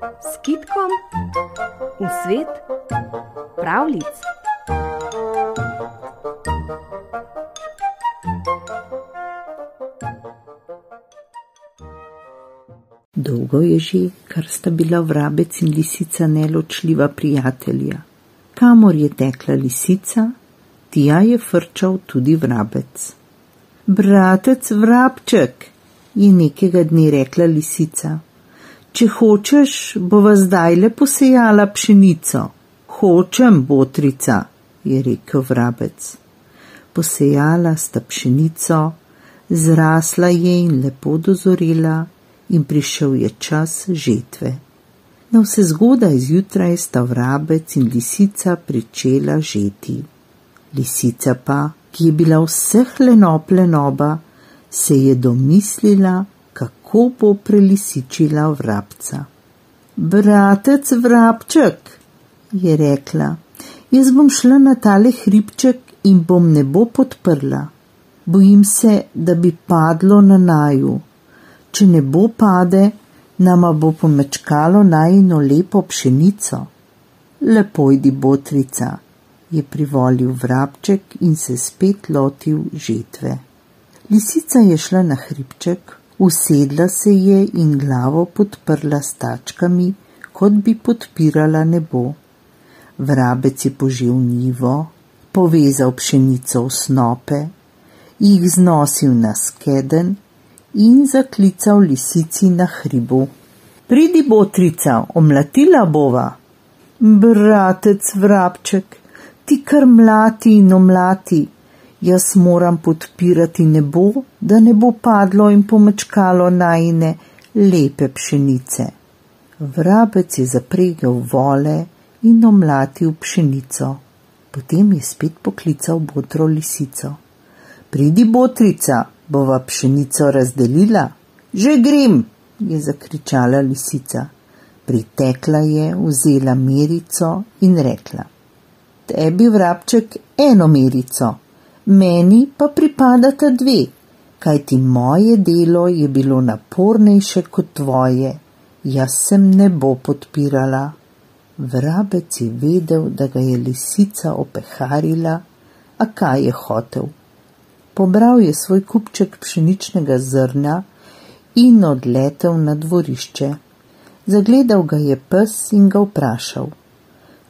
s kitkom v svet pravlic. Dolgo je že, kar sta bila vrabec in lisica neločljiva prijatelja. Kamor je tekla lisica, tja je frčal tudi vrabec. Bratec vrabček, je nekega dne rekla lisica. Če hočeš, bova zdaj le posejala pšenico. Hočem, botrica, je rekel vrabec. Posejala sta pšenico, zrasla je in lepo dozorela, in prišel je čas žetve. Na vse zgodaj zjutraj sta vrabec in lisica pričela žeti. Lisica pa, ki je bila vseh lenop lenoba, se je domislila, kako bo prelisičila vrabca. Bratec vrabček, je rekla, jaz bom šla na tale hribček in bom nebo podprla. Bojim se, da bi padlo na naju. Če ne bo pade, nama bo pomečkalo najino lepo pšenico. Lepo idi, botrica, je privolil vrabček in se spet lotil žetve. Lisica je šla na hribček, usedla se je in glavo podprla s tačkami, kot bi podpirala nebo. Vrabec je požil nivo, povezal pšenico v snope, jih znosil na skeden in zaklical lisici na hribu. Pridi, botrica, omlatila bova. Bratec vrabček, ti kar mlati in omlati, jaz moram podpirati nebo, da ne bo padlo in pomečkalo najne lepe pšenice. Vrabec je zapregel vole in omlatil pšenico, potem je spet poklical botro lisico. Pridi, botrica, bova pšenico razdelila. Že grem, je zakričala lisica. Pritekla je, vzela merico in rekla: Tebi, vrabček, eno merico meni pa pripadata dve, kajti moje delo je bilo napornejše kot tvoje, jaz sem ne bo podpirala. Vrabec je vedel, da ga je lisica opeharila, a kaj je hotel. Pobral je svoj kupček pšeničnega zrna in odletel na dvorišče. Zagledal ga je pes in ga vprašal: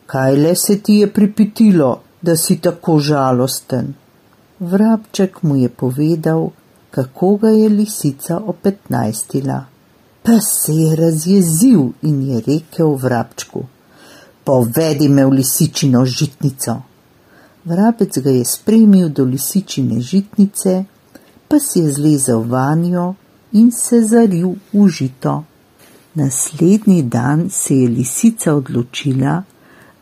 Kaj le se ti je pripitilo, da si tako žalosten? Vrabček mu je povedal, kako ga je lisica opetnajstila. Pes se je razjezil in je rekel vrabčku: Povedi me v lisičino žitnico. Vrabec ga je spremil do lisičine žitnice, pes je zlezel vanjo in se zaril v žito. Naslednji dan se je lisica odločila,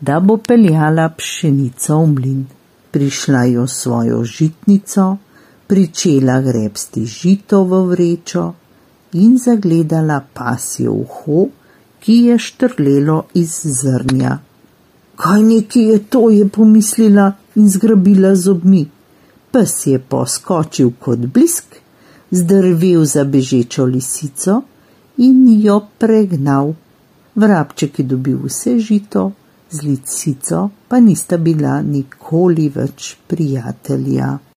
da bo peljala pšenico v mlin prišla jo svojo žitnico, pričela grebsti žito v vrečo in zagledala pasjo uho, ki je štrlelo iz zrnja. Kaj neki je to, je pomislila in zgrabila zobmi. Pes je poskočil kot blisk, zdrvel za bežečo lisico in jo pregnal. Vrabček je dobil vse žito, z lisico pa nista bila nikoli več prijatelja.